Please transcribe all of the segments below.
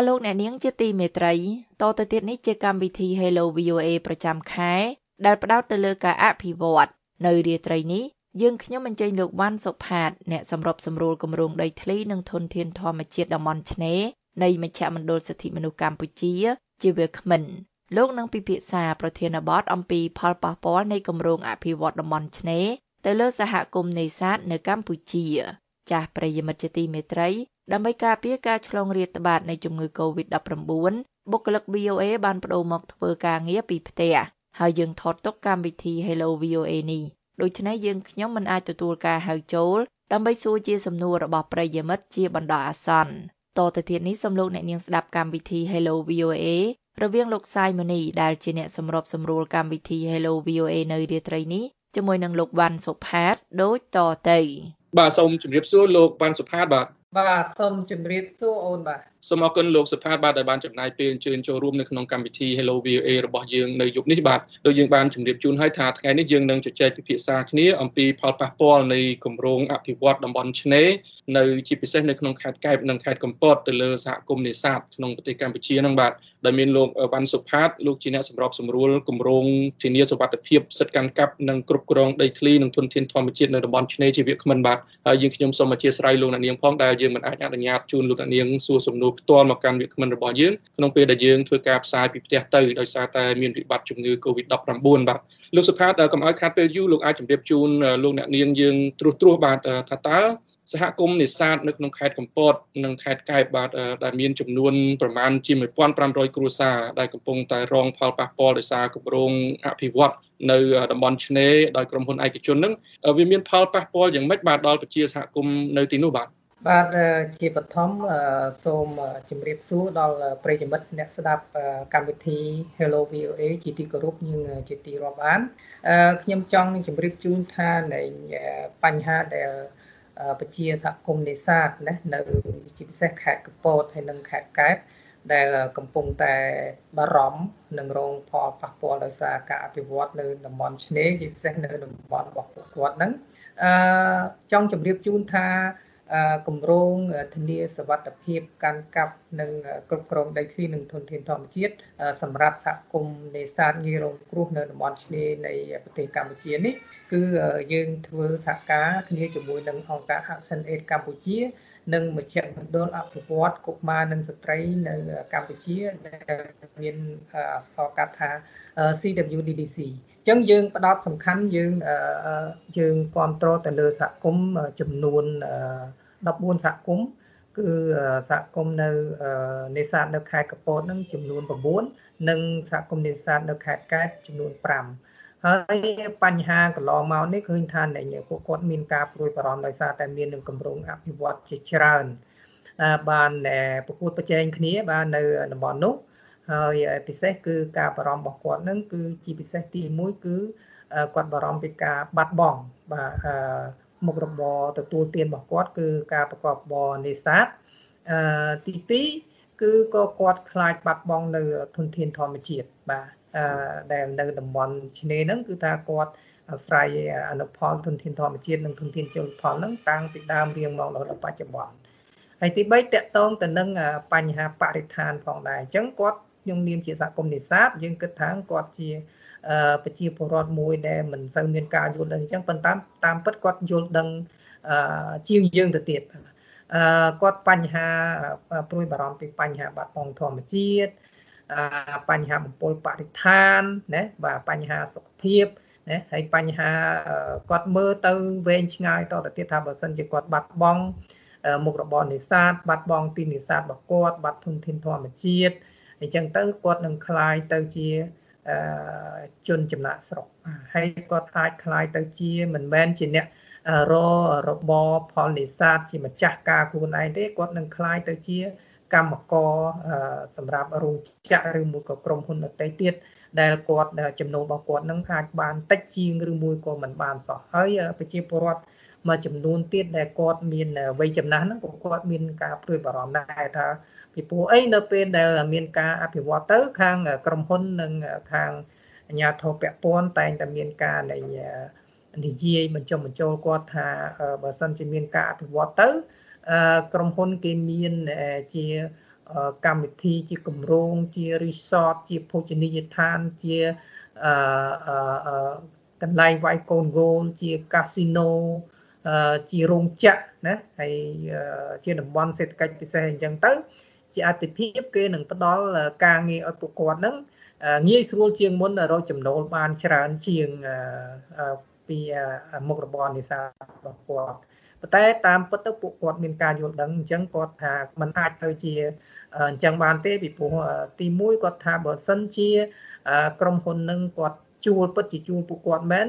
អស់លោកអ្នកនាងជាទីមេត្រីតទៅទៀតនេះជាកម្មវិធី Hello VOA ប្រចាំខែ ដែលផ្ដោតទៅលើការអភិវឌ្ឍនៅរាត្រីនេះយើងខ្ញុំអញ្ជើញលោកវ៉ាន់សុផាតអ្នកសម្របសម្រួលគម្រោងដីធ្លីនិងធនធានធម្មជាតិតំបន់ឆ្នេរនៃមជ្ឈមណ្ឌលសិទ្ធិមនុស្សកម្ពុជា ជាវាគ្មិនលោកនឹងពិភាក្សាប្រធានបទអំពីផលប៉ះពាល់នៃគម្រោងអភិវឌ្ឍតំបន់ឆ្នេរទៅលើសហគមន៍នេសាទនៅកម្ពុជា ចាស់ប្រិយមិត្តជាទីមេត្រី ដើម្បីការពារការឆ្លងរាតត្បាតនៃជំងឺ Covid-19 បុគ្គលិក VOA បានបដូរមកធ្វើការងារពីផ្ទះហើយយើងថតទុកកម្មវិធី Hello VOA នេះដូច្នេះយើងខ្ញុំមិនអាចទទួលការហៅចូលដើម្បីសួរជាសំណួររបស់ប្រិយមិត្តជាបណ្ដោះអាសន្នតទៅទៀតនេះសូមលោកអ្នកនាងស្ដាប់កម្មវិធី Hello VOA រវាងលោកសាយមូនីដែលជាអ្នកសម្របសម្រួលកម្មវិធី Hello VOA នៅរាត្រីនេះជាមួយនឹងលោកវ៉ាន់សុផាតដូចតទៅបាទសូមជម្រាបសួរលោកវ៉ាន់សុផាតបាទ បាទសូមជម្រាបសួរអូនបាទ សូមអរគុណលោកសុផាតបាទដែលបានចំណាយពេលអញ្ជើញចូលរួមនៅក្នុងកម្មវិធី Hello VOA របស់យើងនៅយប់នេះបាទដូចយើងបានជម្រាបជូនហើយថាថ្ងៃនេះយើងនឹងជជែកពិភាក្សាគ្នាអំពីផលប៉ះពាល់នៃគម្រោងអភិវឌ្ឍតំបន់ឆ្នេរនៅជាពិសេសនៅក្នុងខេត្តកែបនិងខេត្តកំពតទៅលើសហគមន៍នេសាទក្នុងប្រទេសកម្ពុជាហ្នឹងបាទដែលមានលោកវ៉ាន់សុផាតលោកជាអ្នកសម្របសម្រួលគម្រោងធានាសុវត្ថិភាពសិទ្ធិកាន់កាប់និងគ្រប់គ្រងដីធ្លីនិងធនធានធម្មជាតិនៅតំបន់ឆ្នេរជាវាគ្មិនបាទហើយយើងខ្ញុំសូមអធិស្ឋានលោកអ្នកនាងផងដែលយើងមិនអាចអនុញ្ញាតជូនលោកអ្នកនាងសួរសំណួរផ្ទាល់មកកាន់វាគ្មិនរបស់យើងក្នុងពេលដែលយើងធ្វើការផ្សាយពីផ្ទះទៅដោយសារតែមានវិបត្តិជំងឺ Covid-19 បាទលោកសុផាតកុំឲ្យខាតពេលយូរលោកអាចជម្រាបជូនលោកអ្នកនាងយើងត្រួសត្រាសបាទថាតើសហគមន៍នេសាទនៅក្នុងខេត្តកំពតនិងខេត្តកែបបាទដែលមានចំនួនប្រមាណជា1500គ្រួសារដែលកំពុងតែរងផលប៉ះពាល់ដោយសារគម្រោងអភិវឌ្ឍនៅតំបន់ឆ្នេរដោយក្រុមហ៊ុនឯកជននឹងវាមានផលប៉ះពាល់យ៉ាងម៉េចបាទដល់ប្រជាសហគមន៍នៅទីនោះបាទ បាទជាបឋមសូមជម្រាបសួរដល់ប្រិយមិត្តអ្នកស្ដាប់កម្មវិធី Hello VOA ជាទីគោរពនិងជាទីរាប់អានខ្ញុំចង់ជម្រាបជូនថានៃបញ្ហាដែលប្រជាសហគមន៍នេសាទណានៅជាពិសេសខេត្តកពតហើយនិងខេត្តកែបដែលកំពុងតែបារម្ភនឹងរងផលប៉ះពាល់ដោយសារការអភិវឌ្ឍនៅតំបន់ឆ្នេរជាពិសេសនៅតំបន់របស់ពួកគាត់ហ្នឹងអឺចង់ជម្រាបជូនថា គម្រោងធានាសវត្ថភាពកាន់កាប់និងគ្រប់គ្រងដីធ្លីនិងធនធានធម្មជាតិសម្រាប់សហគមន៍នេសាទងាយរងគ្រោះនៅតំបន់ឆ្នេរនៃប្រទេសកម្ពុជានេះគឺយើងធ្វើសហការគ្នាជាមួយនឹងអង្គការ Action Aid កម្ពុជានិងមជ្ឈមណ្ឌលអភិវឌ្ឍកុមារនិងស្ត្រីនៅកម្ពុជាដែលមានអក្សរកាត់ថា CWDDC អញ្ចឹងយើងផ្ដោតសំខាន់យើងយើងគ្រប់គ្រងទៅលើសហគមន៍ចំនួន 14សហគមន៍គឺសហគមន៍នៅនេសាទនៅខេត្តកពតនឹងចំនួន9និងសហគមន៍នេសាទនៅខេត្តកែបចំនួន5ហើយបញ្ហាកន្លងមកនេះឃើញថាពួកគាត់មានការព្រួយបារម្ភដោយសារតែមាននឹងគម្រោងអភិវឌ្ឍជាច្រើនបានប្រកួតប្រជែងគ្នាបាននៅតំបន់នោះហើយពិសេសគឺការបារម្ភរបស់គាត់នឹងគឺជាពិសេសទី1គឺគាត់បារម្ភពីការបាត់បង់បាទ មុខរបរទទួលទានរបស់គាត់គឺការប្រកបរបរនេសាទអឺទី2គឺក៏គាត់ខ្លាចបាត់បង់នៅធនធានធម្មជាតិបាទអឺដែលនៅតំបន់ឆ្នេរហ្នឹងគឺថាគាត់ស្រ័យអនុផលធនធានធម្មជាតិនិងធនធានជលផលហ្នឹងតាំងពីដើមរៀងមករហូតដល់បច្ចុប្បន្នហើយទី3តកតងទៅនឹងបញ្ហាបរិស្ថានផងដែរអញ្ចឹងគាត់ខ្ញុំនាមជាសហគមន៍នេសាទយើងគិតថាគាត់ជា ប្រជាពលរដ្ឋមួយដែលមិនសូវមានការយល់ដឹងអញ្ចឹងប៉ុន្តែតាមពិតគាត់យល់ដឹងជាងយើងទៅទៀតអឺគាត់បញ្ហាព្រួយបារម្ភពីបញ្ហាបាត់បង់ធម្មជាតិបញ្ហាបំពុលបរិស្ថានណាបាទបញ្ហាសុខភាពណាហើយបញ្ហាគាត់មើលទៅវែងឆ្ងាយតទៅទៀតថាបើសិនជាគាត់បាត់បង់មុខរបរនេសាទបាត់បង់ទីនេសាទរបស់គាត់បាត់ធនធានធម្មជាតិអញ្ចឹងទៅគាត់នឹងคลายទៅជា ជនចំណាក់ស្រុកហើយគាត់អាចคลายទៅជាមិនមែនជាអ្នកររបរផលនេសាទជាម្ចាស់ការខ្លួនឯងទេគាត់នឹងคลายទៅជាកម្មករសម្រាប់រោងចក្រឬមួយក៏ក្រុមហ៊ុនដទៃទៀតដែលគាត់ចំណូលរបស់គាត់នឹងអាចបានតិចជាងឬមួយក៏មិនបានសោះហើយប្រជាពលរដ្ឋមួយចំនួនទៀតដែលគាត់មានវ័យចំណាស់ហ្នឹងក៏គាត់មានការព្រួយបារម្ភដែរថា ពីព្រោះអីនៅពេលដែលមានការអភិវឌ្ឍទៅខាងក្រុមហ៊ុននិងខាងអាជ្ញាធរពាក់ព័ន្ធតែងតែមានការនៃនិយាយបញ្ចុះបញ្ចូលគាត់ថាបើសិនជាមានការអភិវឌ្ឍទៅក្រុមហ៊ុនគេមានជាកម្មវិធីជាគម្រោងជា resort ជាភោជនីយដ្ឋានជាអឺកន្លែងវាយកូនហ្គោលជា casino ជារោងចក្រណាហើយជាតំបន់សេដ្ឋកិច្ចពិសេសអញ្ចឹងទៅ ជាអតិភិបគេនឹងផ្ដល់ការងារឲ្យពួកគាត់ហ្នឹងងាយស្រួលជាងមុនរកចំណូលបានច្រើនជាងពីមុខរបរនេសាទរបស់គាត់ប៉ុន្តែតាមពិតទៅពួកគាត់មានការយល់ដឹងអញ្ចឹងគាត់ថាมันអាចទៅជាអញ្ចឹងបានទេពីព្រោះទី1គាត់ថាបើសិនជា ក្រុមហ៊ុននឹងគាត់ជួលពិតជាជួលពួកគាត់មែន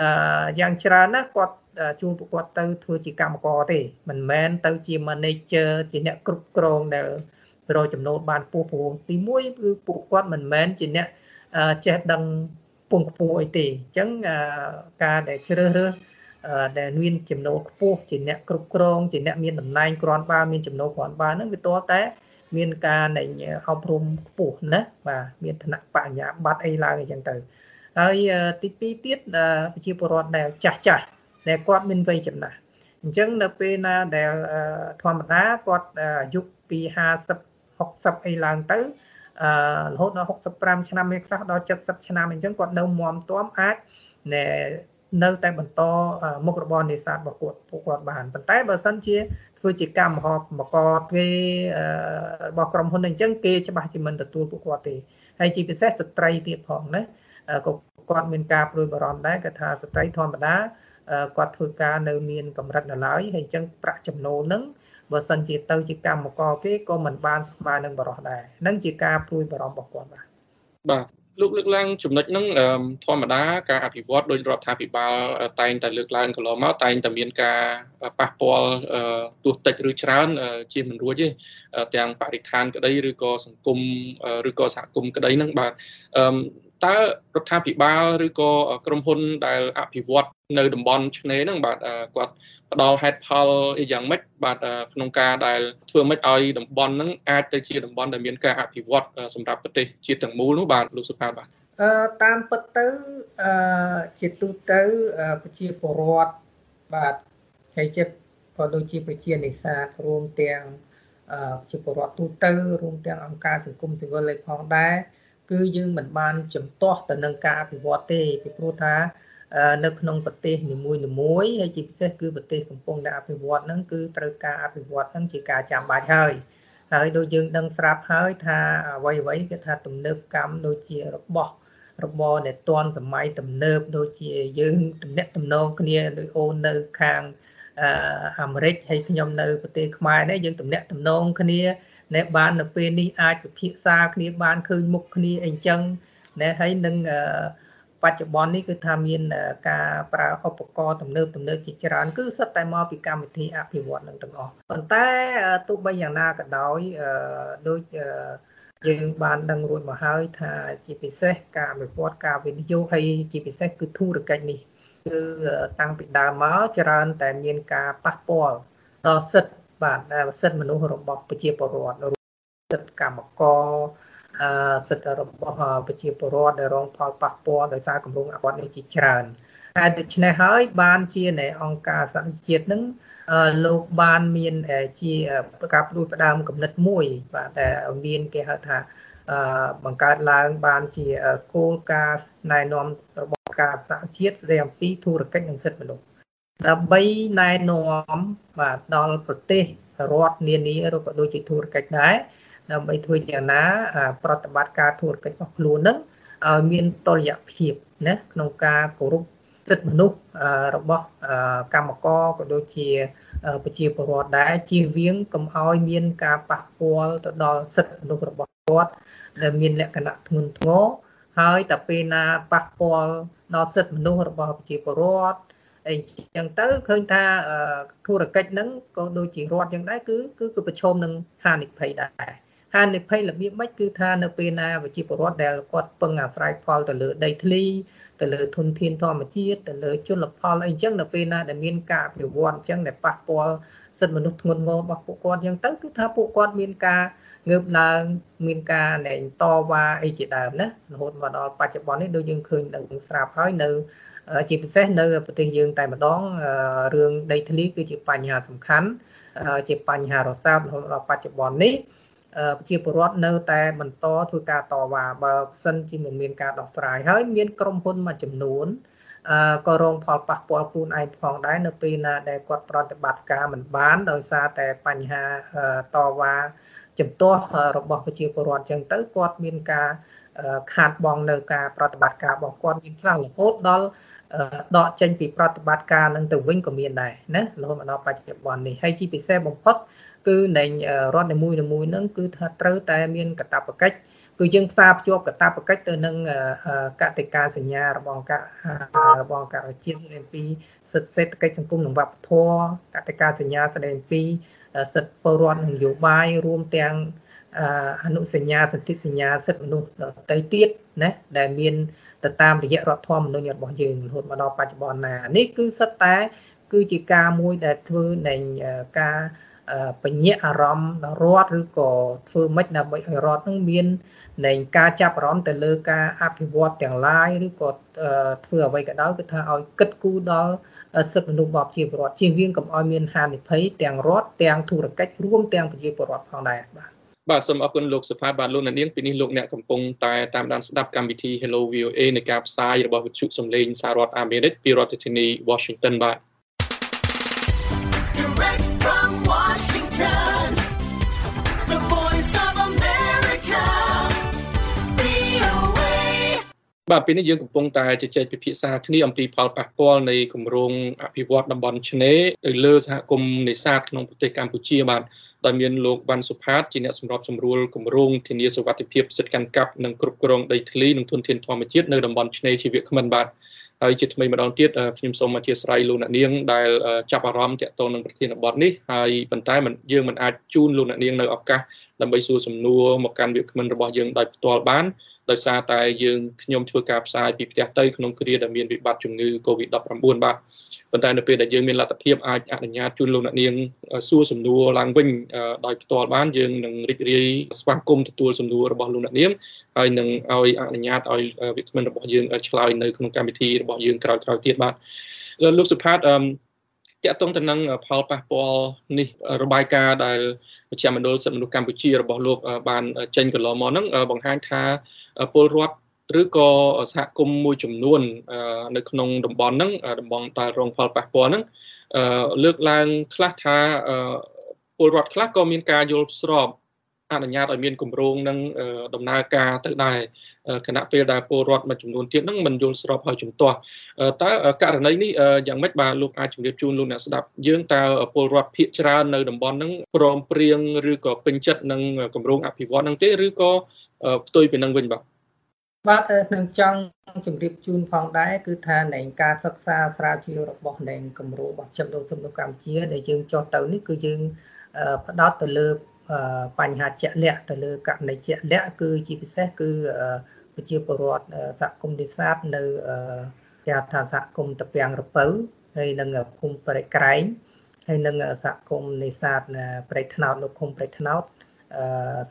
អឺយ៉ាងច្រើនណាស់គាត់ ជួលពួកគាត់ទៅធ្វើជាកម្មករទេមិនមែនទៅជា manager ជាអ្នកគ្រប់គ្រងដែលរកចំណូលបានពោះព្រោះទី1គឺពួកគាត់មិនមែនជាអ្នកចេះដឹងពងខ្ពស់អីទេអញ្ចឹងការដែលជ្រើសរើសដែលមានចំណូលខ្ពស់ជាអ្នកគ្រប់គ្រងជាអ្នកមានតំណែងគ្រាន់បើមានចំណូលគ្រាន់បើហ្នឹងវាតតែ មានការនៃអប់រំខ្ពស់ណាបាទមានឋានៈបញ្ញាបត្រអីឡើងអញ្ចឹងទៅហើយទី2ទៀតប្រជាពលរដ្ឋដែលចាស់ចាស់ ដែលគាត់មានវ័យចំណាស់អញ្ចឹងនៅពេលណាដែលធម្មតាគាត់អាយុពី50 60អីឡើងទៅអឺរហូតដល់65ឆ្នាំមានខ្លះដល់70ឆ្នាំអញ្ចឹងគាត់នៅមមទាំអាចណែនៅតែបន្តមុខរបរនេសាទរបស់គាត់ពួកគាត់បានប៉ុន្តែបើសិនជាធ្វើជាកម្មហបមកគេរបស់ក្រុមហ៊ុនអញ្ចឹងគេច្បាស់ជាមិនទទួលពួកគាត់ទេហើយជាពិសេសស្ត្រីទៀតផងណាក៏គាត់មានការព្រួយបារម្ភដែរគាត់ថាស្ត្រីធម្មតា គាត់ធ្វើការនៅមានកម្រិតនៅឡើយហើយអញ្ចឹងប្រាក់ចំណូលនឹងបើសិនជាទៅជាកម្មករគេក៏មិនបានស្មើនឹងបរិះដែរនឹងជាការព្រួយបារម្ភរបស់គាត់បាទបាទលោកលើកឡើងចំណុចហ្នឹងធម្មតាការអភិវឌ្ឍដោយរដ្ឋាភិបាលតែងតែលើកឡើងកន្លងមកតែងតែមានការប៉ះពាល់ទោះតិចឬច្រើនជាមិនរួចទេទាំងបរិស្ថានក្តីឬក៏សង្គមឬក៏សហគមន៍ក្តីហ្នឹងបាទ តើរដ្ឋាភិបាលឬក៏ក្រុមហ៊ុនដែលអភិវឌ្ឍនៅតំបន់ឆ្នេរហ្នឹងបាទគាត់ផ្ដល់ហេតុផលអីយ៉ាងម៉េចបាទក្នុងការដែលធ្វើម៉េចឲ្យតំបន់ហ្នឹងអាចទៅជាតំបន់ដែលមានការអភិវឌ្ឍសម្រាប់ប្រទេសជាតិទាំងមូលនោះបាទលោកសុផាតបាទអឺតាមពិតទៅអឺជាទូទៅប្រជាពលរដ្ឋបាទហើយចិត្តក៏ដូចជាប្រជានេសាទរួមទាំងប្រជាពលរដ្ឋទូទៅរួមទាំងអង្គការសង្គមស៊ីវិលឯផងដែរ គឺយើងមិនបានចំទាស់ទៅនឹងការអភិវឌ្ឍទេពីព្រោះថានៅក្នុងប្រទេសនីមួយនីមួយហើយជាពិសេសគឺប្រទេសកំពុងតែអភិវឌ្ឍហ្នឹងគឺត្រូវការអភិវឌ្ឍហ្នឹងជាការចាំបាច់ហើយហើយដូចយើងដឹងស្រាប់ហើយថាអ្វីអ្វីគេថាទំនើបកម្មដូចជារបស់របរដែលទាន់សម័យទំនើបដូចជាយើងតំណាក់តំណងគ្នាដោយអូននៅខាងអាមេរិកហើយខ្ញុំនៅប្រទេសខ្មែរនេះយើងតំណាក់តំណងគ្នា ណែបាននៅពេលនេះអាចពិភាក្សាគ្នាបានឃើញមុខគ្នាអីចឹងណែហើយនឹងបច្ចុប្បន្ននេះគឺថាមានការប្រើឧបករណ៍ទំនើបទំនើបជាច្រើនគឺសិតតែមកពីកម្មវិធីអភិវឌ្ឍនឹងទាំងអស់ប៉ុន្តែទោះបីយ៉ាងណាក៏ដោយដូចយើងបានដឹងរួចមកហើយថាជាពិសេសការអភិវឌ្ឍការវិនិយោគហើយជាពិសេសគឺធុរកិច្ចនេះគឺតាំងពីដើមមកច្រើនតែមានការប៉ះពាល់ដល់សិទ្ធិ បាទសិទ្ធិមនុស្សរបស់ប្រជាពលរដ្ឋសិទ្ធិកម្មករអឺសិទ្ធិរបស់ប្រជាពលរដ្ឋដែលរងផលប៉ះពាល់ដោយសារគម្រោងអភិវឌ្ឍនេះជាច្រើនហើយដូច្នេះហើយបានជានៃអង្គការសហជាតិនឹងលោកបានមានជាការព្រួយផ្ដើមគំនិតមួយ បាទតែមានគេហៅថាបង្កើតឡើងបានជាគោលការណ៍ណែនាំរបស់ការសហជាតិស្ដីអំពីធុរកិច្ចនិងសិទ្ធិមនុស្ស ដើម្បីណែនាំបាទដល់ប្រទេសរដ្ឋនានាឬក៏ដូចជាធុរកិច្ចដែរដើម្បីធ្វើយ៉ាងណា ប្រតិបត្តិការធុរកិច្ចរបស់ខ្លួននឹងឲ្យមានតុល្យភាពណាក្នុងការគោរពសិទ្ធិមនុស្សរបស់កម្មករក៏ដូចជាប្រជាពលរដ្ឋដែរជៀសវាងកុំឲ្យមានការប៉ះពាល់ទៅដល់សិទ្ធិមនុស្សរបស់គាត់ដែលមានលក្ខណៈធ្ងន់ធ្ងរហើយតែពេលណាប៉ះពាល់ដល់សិទ្ធិមនុស្សរបស់ប្រជាពលរដ្ឋ អីចឹងទៅឃើញថាធុរកិច្ចហ្នឹងក៏ដូចជារដ្ឋចឹងដែរគឺគឺគឺប្រឈមនឹងហានិភ័យដែរហានិភ័យរបៀបម៉េចគឺថានៅពេលណាប្រជាពលរដ្ឋដែលគាត់ពឹងអាស្រ័យផលទៅលើដីធ្លីទៅលើធនធានធម្មជាតិទៅលើជលផលអីចឹងនៅពេលណាដែលមានការអភិវឌ្ឍអញ្ចឹងដែលប៉ះពាល់សិទ្ធិមនុស្សធ្ងន់ធ្ងររបស់ពួកគាត់អញ្ចឹងទៅគឺថាពួកគាត់មានការងើបឡើងមានការណែតវ៉ាអីជាដើមណារហូតមកដល់បច្ចុប្បន្ននេះដូចយើងឃើញនឹងស្រាប់ហើយនៅ ជាពិសេសនៅប្រទេសយើងតែម្ដងរឿងដីធ្លីគឺជាបញ្ហាសំខាន់ជាបញ្ហារសើបរហូតដល់បច្ចុប្បន្ននេះប្រជាពលរដ្ឋនៅតែបន្តធ្វើការតវ៉ាបើសិនជាមិនមានការដោះស្រាយហើយមានក្រុមហ៊ុនមួយចំនួនក៏រងផលប៉ះពាល់ខ្លួនឯងផងដែរនៅពេលណាដែលគាត់ប្រតិបត្តិការមិនបានដោយសារតែបញ្ហាតវ៉ាចំទាស់របស់ប្រជាពលរដ្ឋចឹងទៅគាត់មានការខាតបង់នៅការប្រតិបត្តិការរបស់គាត់មានខ្លះរហូតដល់ ដកចេញពីប្រតិបត្តិការនឹងទៅវិញក៏មានដែរណារហូតមកដល់បច្ចុប្បន្ននេះហើយជាពិសេសបំផុតគឺនៃរដ្ឋនីមួយៗហ្នឹងគឺថាត្រូវតែមានកាតព្វកិច្ចគឺយើងផ្សារភ្ជាប់កតាបកិច្ចទៅនឹងកតិកាសញ្ញារបស់អង្គរបស់អង្គជាតិស្ដីពីសិទ្ធិសេដ្ឋកិច្ចសង្គមនិងវប្បធម៌កតិកាសញ្ញាស្ដីពីសិទ្ធិពលរដ្ឋនយោបាយរួមទាំងអនុសញ្ញាសន្ធិសញ្ញាសិទ្ធិមនុស្សដទៃទៀតណាដែលមាន ទៅតាមរយៈរដ្ឋធម្មនុញ្ញរបស់យើងរហូតមកដល់បច្ចុប្បន្នណានេះគឺសិតតែគឺជាការមួយដែលធ្វើនៃការបញ្ញាអារម្មណ៍ដល់រដ្ឋឬក៏ធ្វើម៉េចដើម្បីឲ្យរដ្ឋនឹងមាននៃការចាប់អារម្មណ៍ទៅលើការអភិវឌ្ឍទាំងឡាយឬក៏ធ្វើអ្វីក៏ដោយគឺថាឲ្យគិតគូរដល់សិទ្ធិមនុស្សរបស់ប្រជាពលរដ្ឋជៀសវាងកុំឲ្យមានហានិភ័យទាំងរដ្ឋទាំងធុរកិច្ចរួមទាំងប្រជាពលរដ្ឋផងដែរបាទ បាទសូមអរគុណលោកសុផាតបាទលោកនាងពីនេះលោកអ្នកកំពុងតែតាមដានស្ដាប់កម្មវិធី Hello VOA នៃការផ្សាយរបស់វិទ្យុសំឡេងសហរដ្ឋអាមេរិកពីរដ្ឋធានី Washington បាទបាទពេលនេះយើងកំពុងតែជជែកពិភាក្សាគ្នាអំពីផលប៉ះពាល់នៃគម្រោងអភិវឌ្ឍតំបន់ឆ្នេរទៅលើសហគមន៍នេសាទក្នុងប្រទេសកម្ពុជាបាទ ដោយមានលោកវ៉ាន់សុផាតជាអ្នកសម្របសម្រួលគម្រោងធានាសុវត្ថិភាពសិទ្ធិកាន់កាប់និងគ្រប់គ្រងដីធ្លីនិងធនធានធម្មជាតិនៅតំបន់ឆ្នេរជីវៈខ្មិនបាទហើយជាថ្មីម្ដងទៀតខ្ញុំសូមអធិស្ឋានលោកអ្នកនាងដែលចាប់អារម្មណ៍ទាក់ទងនឹងប្រធានបទនេះហើយប៉ុន្តែមិនយើងមិនអាចជូនលោកអ្នកនាងនៅឱកាសដើម្បីសួរសំណួរមកកាន់វាគ្មិនរបស់យើងដោយផ្ទាល់បាន ដោយសារតែយើងខ្ញុំធ្វើការផ្សាយពីផ្ទះទៅក្នុងគ្រាដែលមានវិបត្តិជំងឺ Covid-19 បាទប៉ុន្តែនៅពេលដែលយើងមានលទ្ធភាពអាចអនុញ្ញាតជូនលោកអ្នកនាងសួរសំណួរឡើងវិញដោយផ្ទាល់បានយើងនឹងរីករាយស្វាគមន៍ទទួលសំណួររបស់លោកអ្នកនាងហើយនឹងឲ្យអនុញ្ញាតឲ្យវិក្កាមរបស់យើងឆ្លើយនៅក្នុងកម្មវិធីរបស់យើងក្រោយៗទៀតបាទលោកសុផាតអឺតកតងទៅនឹងផលប៉ះពាល់នេះរបាយការណ៍ដែលមជ្ឈមណ្ឌលសិទ្ធិមនុស្សកម្ពុជារបស់លោកបានចេញកន្លងមកហ្នឹងបង្ហាញថា ពលរដ្ឋឬក៏សហគមន៍មួយចំនួននៅក្នុងតំបន់ហ្នឹងតំបន់ដែលរងផលប៉ះពាល់ហ្នឹងលើកឡើងខ្លះថាពលរដ្ឋខ្លះក៏មានការយល់ស្របអនុញ្ញាតឲ្យមានគម្រោងនឹងដំណើរការទៅដែរគណៈពេលដែលពលរដ្ឋមួយចំនួនទៀតហ្នឹងមិនយល់ស្របហើយជំទាស់តើករណីនេះយ៉ាងម៉េចបាទលោកអាចជម្រាបជូនលោកអ្នកស្ដាប់យើងតើពលរដ្ឋភាគច្រើននៅតំបន់ហ្នឹងព្រមព្រៀងឬក៏ពេញចិត្តនឹងគម្រោងអភិវឌ្ឍន៍ហ្នឹងទេឬក៏ ផ្ទុយពីនឹងវិញបាទបាទនឹងចង់ជម្រាបជូនផងដែរគឺថានៃការសិក្សាស្រាវជ្រាវរបស់នៃគម្រោងរបស់ចំនួនសំណុំកម្ពុជាដែលយើងចោះទៅនេះគឺយើងផ្ដោតទៅលើបញ្ហាជាក់លាក់ទៅលើករណីជាក់លាក់គឺជាពិសេសគឺប្រជាពលរដ្ឋសហគមន៍នេសាទនៅគេហៅថាសហគមន៍តពាំងរពៅហើយនឹងភូមិព្រៃក្រែងហើយនឹងសហគមន៍នេសាទព្រៃថ្នោតនៅឃុំព្រៃថ្នោត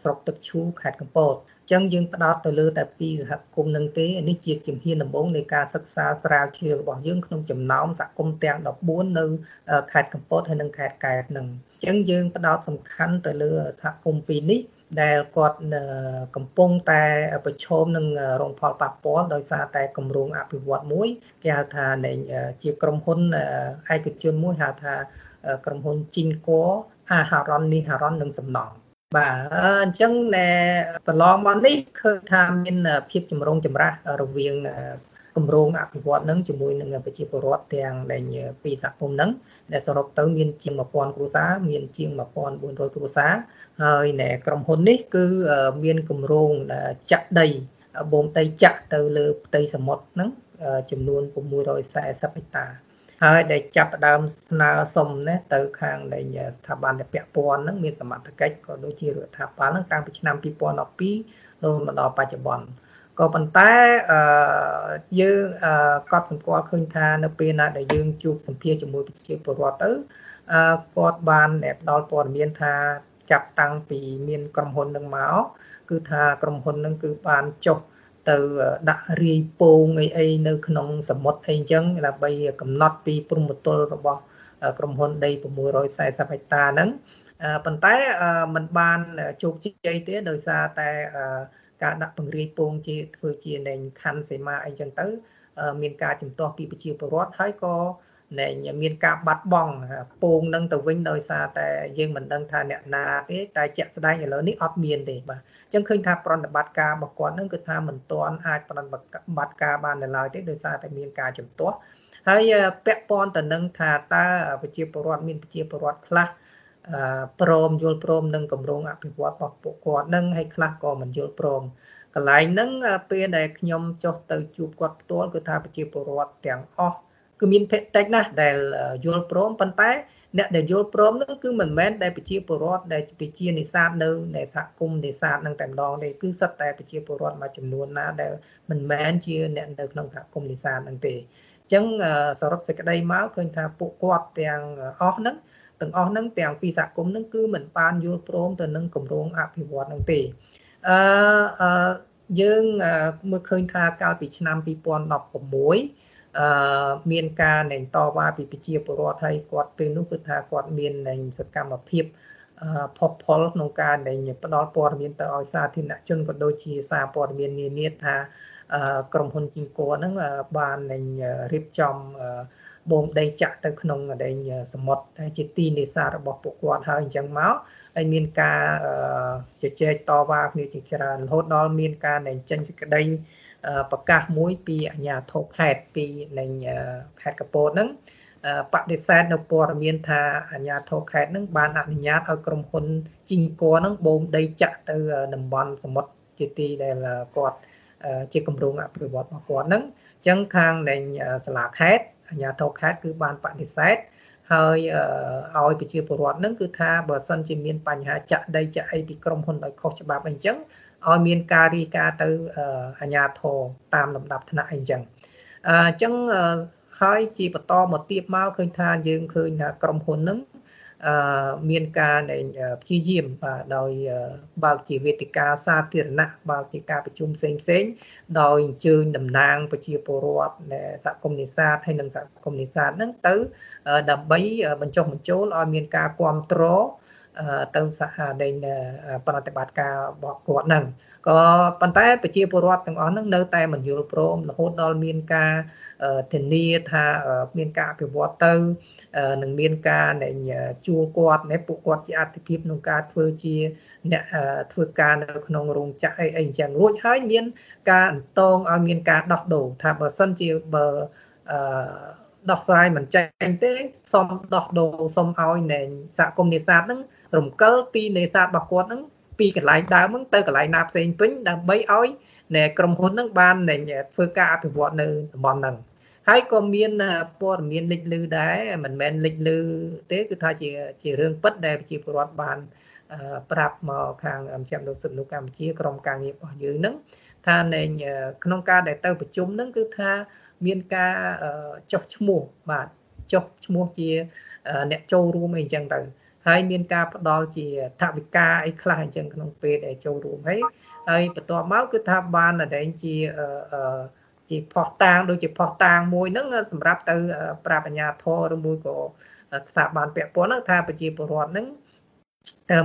ស្រុកទឹកឈូខេត្តកំពតអញ្ចឹងយើងផ្ដោតទៅលើតែពីសហគមន៍នឹងទេនេះជាជំហានដំបូងនៃការសិក្សាស្រាវជ្រាវរបស់យើងក្នុងចំណោមសហគមន៍ទាំង14នៅខេត្តកំពតហើយនិងខេត្តកែបនឹងអញ្ចឹងយើងផ្ដោតសំខាន់ទៅលើសហគមន៍ពីរនេះដែលគាត់កំពុងតែប្រឈមនឹងរងផលប៉ះពាល់ដោយសារតែគម្រោងអភិវឌ្ឍមួយគេហៅថាជាក្រុមហ៊ុនឯកជនមួយហៅថាក្រុមហ៊ុនជីនកអាហារ៉ុននេះហារ៉ុននិងសំណង់ បាទអញ្ចឹងតែកន្លងមកនេះឃើញថាមានភាពចម្រូងចម្រាសរវាងគម្រោងអភិវឌ្ឍនឹងជាមួយនឹងប្រជាពលរដ្ឋទាំងដែលពីសហគមន៍នឹងដែលសរុបទៅមានជាង1000គ្រួសារមានជាង1400គ្រួសារហើយនៅក្រុមហ៊ុននេះគឺមានគម្រោងចាក់ដីបូមដីចាក់ទៅលើផ្ទៃសមុទ្រហ្នឹងចំនួន640ហិកតា ហើយដែលចាប់ផ្ដើមស្នើសុំណាទៅខាងនៃស្ថាប័នដែលពាក់ព័ន្ធហ្នឹងមានសមត្ថកិច្ចក៏ដូចជារដ្ឋាភិបាលហ្នឹងតាំងពីឆ្នាំ2012រហូតមកដល់បច្ចុប្បន្នក៏ប៉ុន្តែអឺយើងកត់សម្គាល់ឃើញថានៅពេលណាដែលយើងជួបសម្ភារជាមួយប្រជាពលរដ្ឋទៅអឺគាត់បានផ្ដល់ព័ត៌មានថាចាប់តាំងពីមានក្រុមហ៊ុននឹងមកគឺថាក្រុមហ៊ុននឹងគឺបានចុះ ទៅដាក់រាយពងអីអីនៅក្នុងសមុទ្រអីចឹងដើម្បីកំណត់ពីព្រំប្រទល់របស់ក្រុមហ៊ុនដី640ហិកតាហ្នឹងប៉ុន្តែมันបានជោគជ័យទេដោយសារតែការដាក់ពង្រាយពងជាធ្វើជានៃខណ្ឌសេមាអីចឹងទៅ មានការជំទាស់ពីប្រជាពលរដ្ឋហើយក៏ នៃមានការបាត់បង់ពងនឹងទៅវិញដោយសារតែយើងមិនដឹងថាអ្នកណាទេតែជាក់ស្ដែងឥឡូវនេះអត់មានទេបាទអញ្ចឹងឃើញថាប្រតិបត្តិការរបស់គាត់នឹងគឺថាមិនទាន់អាចប្រតិបត្តិការបាននៅឡើយទេដោយសារតែមានការជំទាស់ហើយពាក់ព័ន្ធទៅនឹងថាតើប្រជាពលរដ្ឋមានប្រជាពលរដ្ឋខ្លះព្រមយល់ព្រមនឹងគម្រោងអភិវឌ្ឍរបស់ពួកគាត់នឹងហើយខ្លះក៏មិនយល់ព្រមកន្លែងហ្នឹងពេលដែលខ្ញុំចុះទៅជួបគាត់ផ្ទាល់គឺថាប្រជាពលរដ្ឋទាំងអស់ គឺមានភេតិចណាស់ដែលយល់ព្រមប៉ុន្តែអ្នកដែលយល់ព្រមនោះគឺមិនមែនដែលប្រជាពលរដ្ឋដែលជានេសាទនៅในសហគមន៍នេសាទនឹងតែម្ដងទេគឺសិតតែប្រជាពលរដ្ឋមួយចំនួនណាដែលមិនមែនជាអ្នកនៅក្នុងសហគមន៍នេសាទនឹងទេអញ្ចឹងសរុបសេចក្តីមកឃើញថាពួកគាត់ទាំងអស់ហ្នឹងទាំងអស់ហ្នឹងទាំងពីសហគមន៍ហ្នឹងគឺមិនបានយល់ព្រមទៅនឹងគម្រោងអភិវឌ្ឍហ្នឹងទេអឺយើងមើលឃើញថាកាលពីឆ្នាំ2016 អឺមានការណែតវ៉ាពីប្រជាពលរដ្ឋហើយគាត់ពេលនោះគឺថាគាត់មាននៃសកម្មភាពផុសផុលក្នុងការនៃផ្ដល់ព័ត៌មានទៅឲ្យសាធារណជនក៏ដូចជាសារព័ត៌មាននានាថាក្រុមហ៊ុនជីងក័រហ្នឹងបាននៃរៀបចំបូមដីចាក់ទៅក្នុងដែងសមុទ្រដែលជាទីនេសាទរបស់ពួកគាត់ហើយអញ្ចឹងមកហើយមានការជជែកតវ៉ាគ្នាជាច្រើនរហូតដល់មានការនៃចេញសេចក្តី ប្រកាសមួយពីអាជ្ញាធរខេត្តពីនៃខេត្តកពតហ្នឹងបដិសេធនៅព័ត៌មានថាអាជ្ញាធរខេត្តហ្នឹងបានអនុញ្ញាតឲ្យក្រុមហ៊ុនជីងក័រហ្នឹងបូមដីចាក់ទៅតំបន់សមុទ្រជាទីដែលគាត់ជាគម្រោងអភិវឌ្ឍរបស់គាត់ហ្នឹងអញ្ចឹងខាងនៃសាលាខេត្តអាជ្ញាធរខេត្តគឺបានបដិសេធ ហើយឲ្យប្រជាពលរដ្ឋហ្នឹងគឺថាបើសិនជាមានបញ្ហាចាក់ដីចាក់អីពីក្រុមហ៊ុនដោយខុសច្បាប់អីចឹងឲ្យមានការរីកាទៅអាជ្ញាធរតាមលំដាប់ថ្នាក់អីចឹងអញ្ចឹងហើយជាបន្តមកទៀតមកឃើញថាយើងឃើញថាក្រុមហ៊ុនហ្នឹងអឺ មានការព្យាយាមបាទដោយបើកជាវេទិកាសាធារណៈបើកជាការប្រជុំផ្សេងផ្សេងដោយអញ្ជើញតំណាងប្រជាពលរដ្ឋសហគមន៍នេសាទហើយនិងសហគមន៍នេសាទហ្នឹងទៅដើម្បីបញ្ចុះបញ្ចូលឲ្យមានការគ្រប់គ្រង ទៅសហដែនប្រតិបត្តិការរបស់គាត់ហ្នឹងក៏ប៉ុន្តែប្រជាពលរដ្ឋទាំងអស់ហ្នឹងនៅតែមិនយល់ព្រមរហូតដល់មានការធានាថាមានការអភិវឌ្ឍទៅនឹងមានការជួលគាត់ណែពួកគាត់ជាអតិភិបក្នុងការធ្វើជាអ្នកធ្វើការនៅក្នុងរោងចក្រអីអីអញ្ចឹងរួចហើយមាន ការអន្តងឲ្យមានការដោះដូរថាបើសិនជាបើអឺ ដោះស្រាយមិនចាញ់ទេសុំដោះដូរសុំឲ្យនៃសហគមន៍នេសាទហ្នឹងរំកិលទីនេសាទរបស់គាត់ហ្នឹងពីកន្លែងដើមហ្នឹងទៅកន្លែងណាផ្សេងពេញដើម្បីឲ្យនៃក្រុមហ៊ុនហ្នឹងបាននៃធ្វើការអភិវឌ្ឍនៅតំបន់ហ្នឹងហើយក៏មានព័ត៌មានលេចលឺដែរមិនមែនលេចលឺទេគឺថាជាជារឿងពិតដែលប្រជាពលរដ្ឋបានប្រាប់មកខាងមជ្ឈមណ្ឌលសិទ្ធិមនុស្សកម្ពុជាក្រមការងាររបស់យើងហ្នឹងថានៅក្នុងការដែលទៅប្រជុំហ្នឹងគឺថា មានការចុះឈ្មោះបាទចុះឈ្មោះជាអ្នកចូលរួមអីចឹងទៅហើយមានការផ្ដល់ជាថវិកាអីខ្លះអញ្ចឹងក្នុងពេលដែលចូលរួមហើយហើយបន្ទាប់មកគឺថាបានតែជាជាផោះតាងដូចជាផោះតាងមួយហ្នឹងសម្រាប់ទៅប្រាប់អាជ្ញាធរឬមួយក៏ស្ថាប័នពាក់ព័ន្ធហ្នឹងថាប្រជាពលរដ្ឋហ្នឹង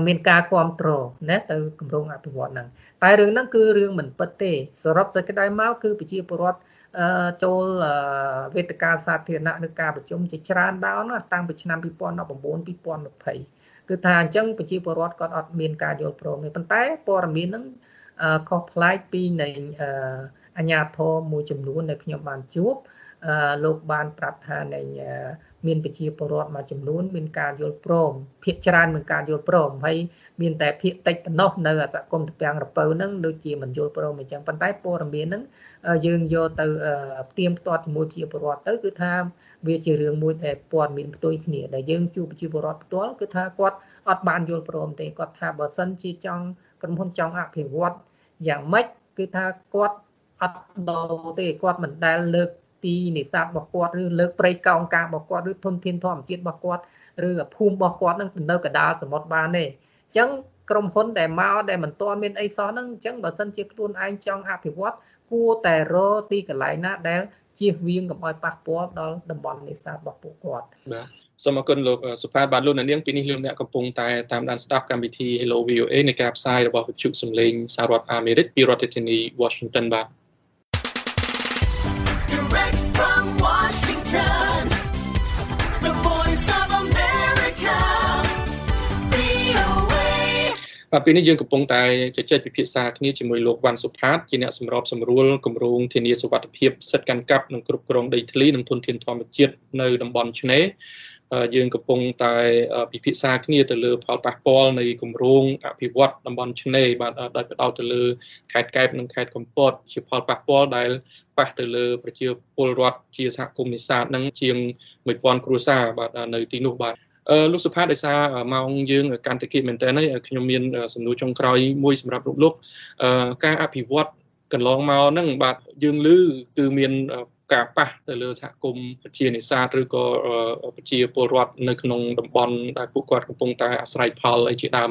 មានការគ្រប់គ្រងណាទៅគម្រោងអភិវឌ្ឍហ្នឹងតែរឿងហ្នឹងគឺរឿងមិនពិតទេសរុបសេចក្តីមកគឺប្រជាពលរដ្ឋ ចូលវេទិកាសាធារណៈឬការប្រជុំជាច្រើនដងតាំងពីឆ្នាំ2019 2020គឺថាអញ្ចឹងប្រជាពលរដ្ឋគាត់អត់មានការយល់ព្រមទេប៉ុន្តែព័ត៌មានហ្នឹងខុសប្លែកពីនៃអាញាធរមួយចំនួនដែលខ្ញុំបានជួប លោកបានប្រាប់ថានៃមានប្រជាពលរដ្ឋមួយចំនួនមានការយល់ព្រមភាគច្រើនមានការយល់ព្រមហើយមានតែភាគតិចប៉ុណ្ណោះនៅសហគមន៍តពាំងរពៅហ្នឹងដូចជាមិនយល់ព្រមអញ្ចឹងប៉ុន្តែព័ត៌មានហ្នឹងយើងយកទៅផ្ទៀងផ្ទាត់ជាមួយប្រជាពលរដ្ឋទៅគឺថាវាជារឿងមួយដែលព័ត៌មានផ្ទុយគ្នាដែលយើងជួបប្រជាពលរដ្ឋផ្ទាល់គឺថាគាត់អត់បានយល់ព្រមទេគាត់ថាបើសិនជាចង់ក្រុមហ៊ុនចង់អភិវឌ្ឍយ៉ាងម៉េចគឺថាគាត់អត់ដោទេគាត់មិនដែលលើក ទីនេសាទរបស់គាត់ឬលើកព្រៃកោងកាងរបស់គាត់ឬធនធានធម្មជាតិរបស់គាត់ឬភូមិរបស់គាត់នឹងទៅនៅកដាលសមុទ្របានទេអញ្ចឹងក្រុមហ៊ុនដែលមកដែលមិនទាន់មានអីសោះហ្នឹងអញ្ចឹងបើសិនជាខ្លួនឯងចង់អភិវឌ្ឍគួរតែរកទីកន្លែងណាដែលជៀសវាងកុំឲ្យប៉ះពាល់ដល់តំបន់នេសាទរបស់ពួកគាត់បាទសូមអរគុណលោកសុផាតបាទលោកនាងពីនេះលោកអ្នកកំពុងតែតាមដានស្ដាប់កម្មវិធី Hello VOA នៃការផ្សាយរបស់វិទ្យុសំឡេងសហរដ្ឋអាមេរិកពីរដ្ឋធានី Washington បាទ បាទពេលនេះយើងកំពុងតែជជែកពិភាក្សាគ្នាជាមួយលោកវ៉ាន់សុផាតជាអ្នកសម្របសម្រួលគម្រោងធានាសុវត្ថិភាពសិទ្ធិកាន់កាប់និងគ្រប់គ្រងដីធ្លីនិងធនធានធម្មជាតិនៅតំបន់ឆ្នេរយើងកំពុងតែពិភាក្សាគ្នាទៅលើផលប៉ះពាល់នៃគម្រោងអភិវឌ្ឍតំបន់ឆ្នេរបាទដោយផ្ដោតទៅលើខេត្តកែបនិងខេត្តកំពតជាផលប៉ះពាល់ដែលប៉ះទៅលើប្រជាពលរដ្ឋជាសហគមន៍នេសាទនឹងជាង1000គ្រួសារបាទនៅទីនោះបាទអឺ លោកសុផាតដោយសារម៉ោងយើងកាន់តែគិតមែនតើខ្ញុំមានសំណួរចុងក្រោយមួយសម្រាប់លោកលោកអឺការអភិវឌ្ឍកន្លងមកហ្នឹងបាទយើងឮគឺមានការប៉ះទៅលើសហគមន៍ប្រជានេសាទឬក៏ប្រជាពលរដ្ឋនៅក្នុងតំបន់ដែលពួកគាត់កំពុងតែអាស្រ័យផលអីជាដើម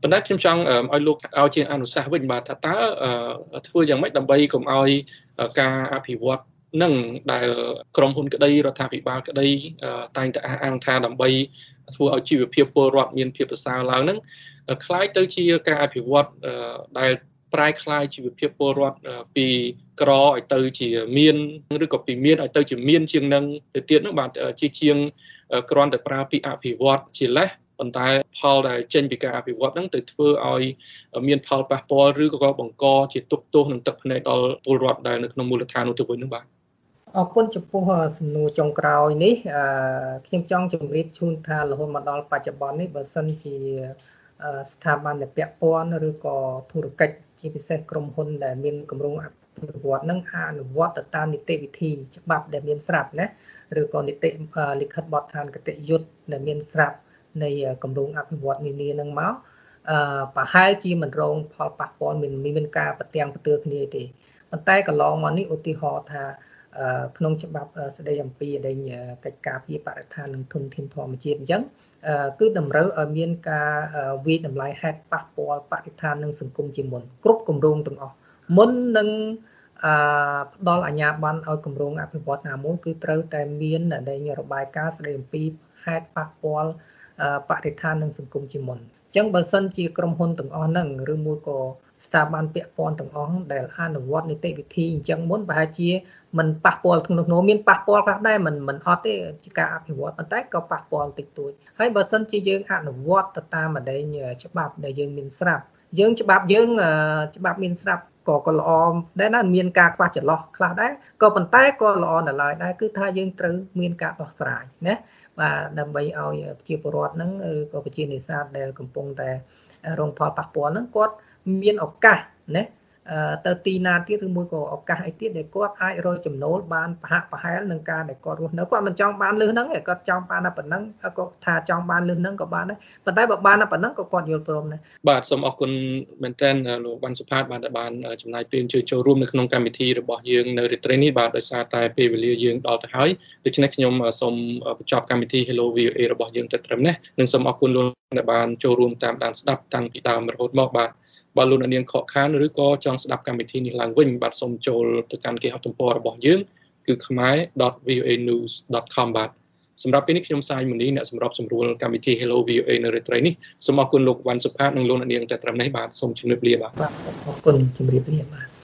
ប៉ុន្តែខ្ញុំចង់ឲ្យលោកឲ្យជាអនុសាសន៍វិញបាទថាតើធ្វើយ៉ាងម៉េចដើម្បីកុំឲ្យការអភិវឌ្ឍ នឹងដែលក្រមហ៊ុនក្តីរដ្ឋាភិបាលក្តីតែងតែអះអាងថាដើម្បីធ្វើឲ្យជីវភាពពលរដ្ឋមានភាពប្រសើរឡើងហ្នឹងคล้ายទៅជាការអភិវឌ្ឍដែលប្រែคล้ายជីវភាពពលរដ្ឋពីក្រឲ្យទៅជាមានឬក៏ពីមានឲ្យទៅជាមានជាងនឹងទៅទៀតនោះបាទជាជាងគ្រាន់តែប្រើពីអភិវឌ្ឍជាលេសប៉ុន្តែផលដែលចេញពីការអភិវឌ្ឍហ្នឹងទៅធ្វើឲ្យមានផលប៉ះពាល់ឬក៏បង្កជាទុកទោសនិងទឹកភ្នែកដល់ពលរដ្ឋដែលនៅក្នុងមូលដ្ឋាននោះទៅវិញនោះបាទ អរគុណចំពោះសំណួរចុងក្រោយនេះខ្ញុំចង់ជម្រាបជូនថារហូតមកដល់បច្ចុប្បន្ននេះបើសិនជាស្ថាប័នដែលពាក់ព័ន្ធឬក៏ធុរកិច្ចជាពិសេសក្រុមហ៊ុនដែលមានគម្រោងអភិវឌ្ឍនឹងអនុវត្តទៅតាមនីតិវិធីច្បាប់ដែលមានស្រាប់ណាឬក៏នីតិលិខិតបទដ្ឋានគតិយុត្តដែលមានស្រាប់នៃគម្រោងអភិវឌ្ឍនានានឹងមកអឺប្រហែលជាមិនរងផលប៉ះពាល់មានមានការប្រទាំងប្រទើគ្នាទេប៉ុន្តែកន្លងមកនេះឧទាហរណ៍ថា ក្នុងច្បាប់ស្តីអំពីដែងកិច្ចការពីបរិស្ថាននិងធនធានធម្មជាតិអញ្ចឹងគឺតម្រូវឲ្យមានការវិយតម្លៃហេតុប៉ះពាល់បរិស្ថាននិងសង្គមជាមុនគ្រប់គម្រោងទាំងអស់មុននឹងអឺផ្ដល់អាជ្ញាប័ណ្ណឲ្យគម្រោងអភិវឌ្ឍណាមួយគឺត្រូវតែមានដែងរបាយការណ៍ស្តីអំពីហេតុប៉ះពាល់បរិស្ថាននិងសង្គមជាមុនអញ្ចឹងបើសិនជាក្រុមហ៊ុនទាំងអស់ហ្នឹងឬមួយក៏ស្ថាប័នពាក់ព័ន្ធទាំងអស់ដែលអនុវត្តនីតិវិធីអញ្ចឹងមុនប្រហែលជាมันប៉ះពាល់ក្នុងនោះមានប៉ះពាល់ខ្លះដែរมันมันអត់ទេជាការអភិវឌ្ឍប៉ុន្តែក៏ប៉ះពាល់តិចតួចហើយបើសិនជាយើងអនុវត្តទៅតាមម្ដែងច្បាប់ដែលយើងមានស្រាប់យើងច្បាប់យើងច្បាប់មានស្រាប់ក៏ក៏ល្អដែរណាមានការខ្វះចន្លោះខ្លះដែរក៏ប៉ុន្តែក៏ល្អនៅឡើយដែរគឺថាយើងត្រូវមានការដោះស្រាយណា បាទដើម្បីឲ្យប្រជាពលរដ្ឋហ្នឹងឬក៏ប្រជានេសាទដែលកំពុងតែរងផលប៉ះពាល់ហ្នឹងគាត់មានឱកាសណា ទៅទីណាទៀតឬមួយក៏ឱកាសអីទៀតដែលគាត់អាចរកចំណូលបានប្រហាក់ប្រហែលនឹងការដែលគាត់រស់នៅគាត់មិនចង់បានលឺហ្នឹងទេគាត់ចង់បានតែប៉ុណ្ណឹងគាត់ថាចង់បានលឺហ្នឹងក៏បានដែរប៉ុន្តែបើបានតែប៉ុណ្ណឹងក៏គាត់យល់ព្រមដែរបាទសូមអរគុណមែនទែនលោកបានសុផាតបានបានចំណាយពេលជួយចូលរួមនៅក្នុងកម្មវិធីរបស់យើងនៅរាត្រីនេះបាទដោយសារតែពេលវេលាយើងដល់ទៅហើយដូច្នេះខ្ញុំសូមបញ្ចប់កម្មវិធី Hello VOA របស់យើងទៅត្រឹមនេះនិងសូមអរគុណលោកដែលបានចូលរួមតាមដានស្ដាប់តាំងពីដើមរហូតមកបាទ បើលោកអ្នកនាងខកខានឬក៏ចង់ស្ដាប់កម្មវិធីនេះឡើងវិញបាទសូមចូលទៅកាន់គេហទំព័ររបស់យើងគឺ khmer.voanews.com បាទសម្រាប់ពេលនេះខ្ញុំសាយមនីអ្នកសម្របសម្រួលកម្មវិធី Hello VOA នៅរាត្រីនេះសូមអរគុណលោកវ៉ាន់សុផាតនិងលោកអ្នកនាងតែត្រឹមនេះបាទសូមជម្រាបលាបាទបាទសូមអរគុណជម្រាបលាបាទ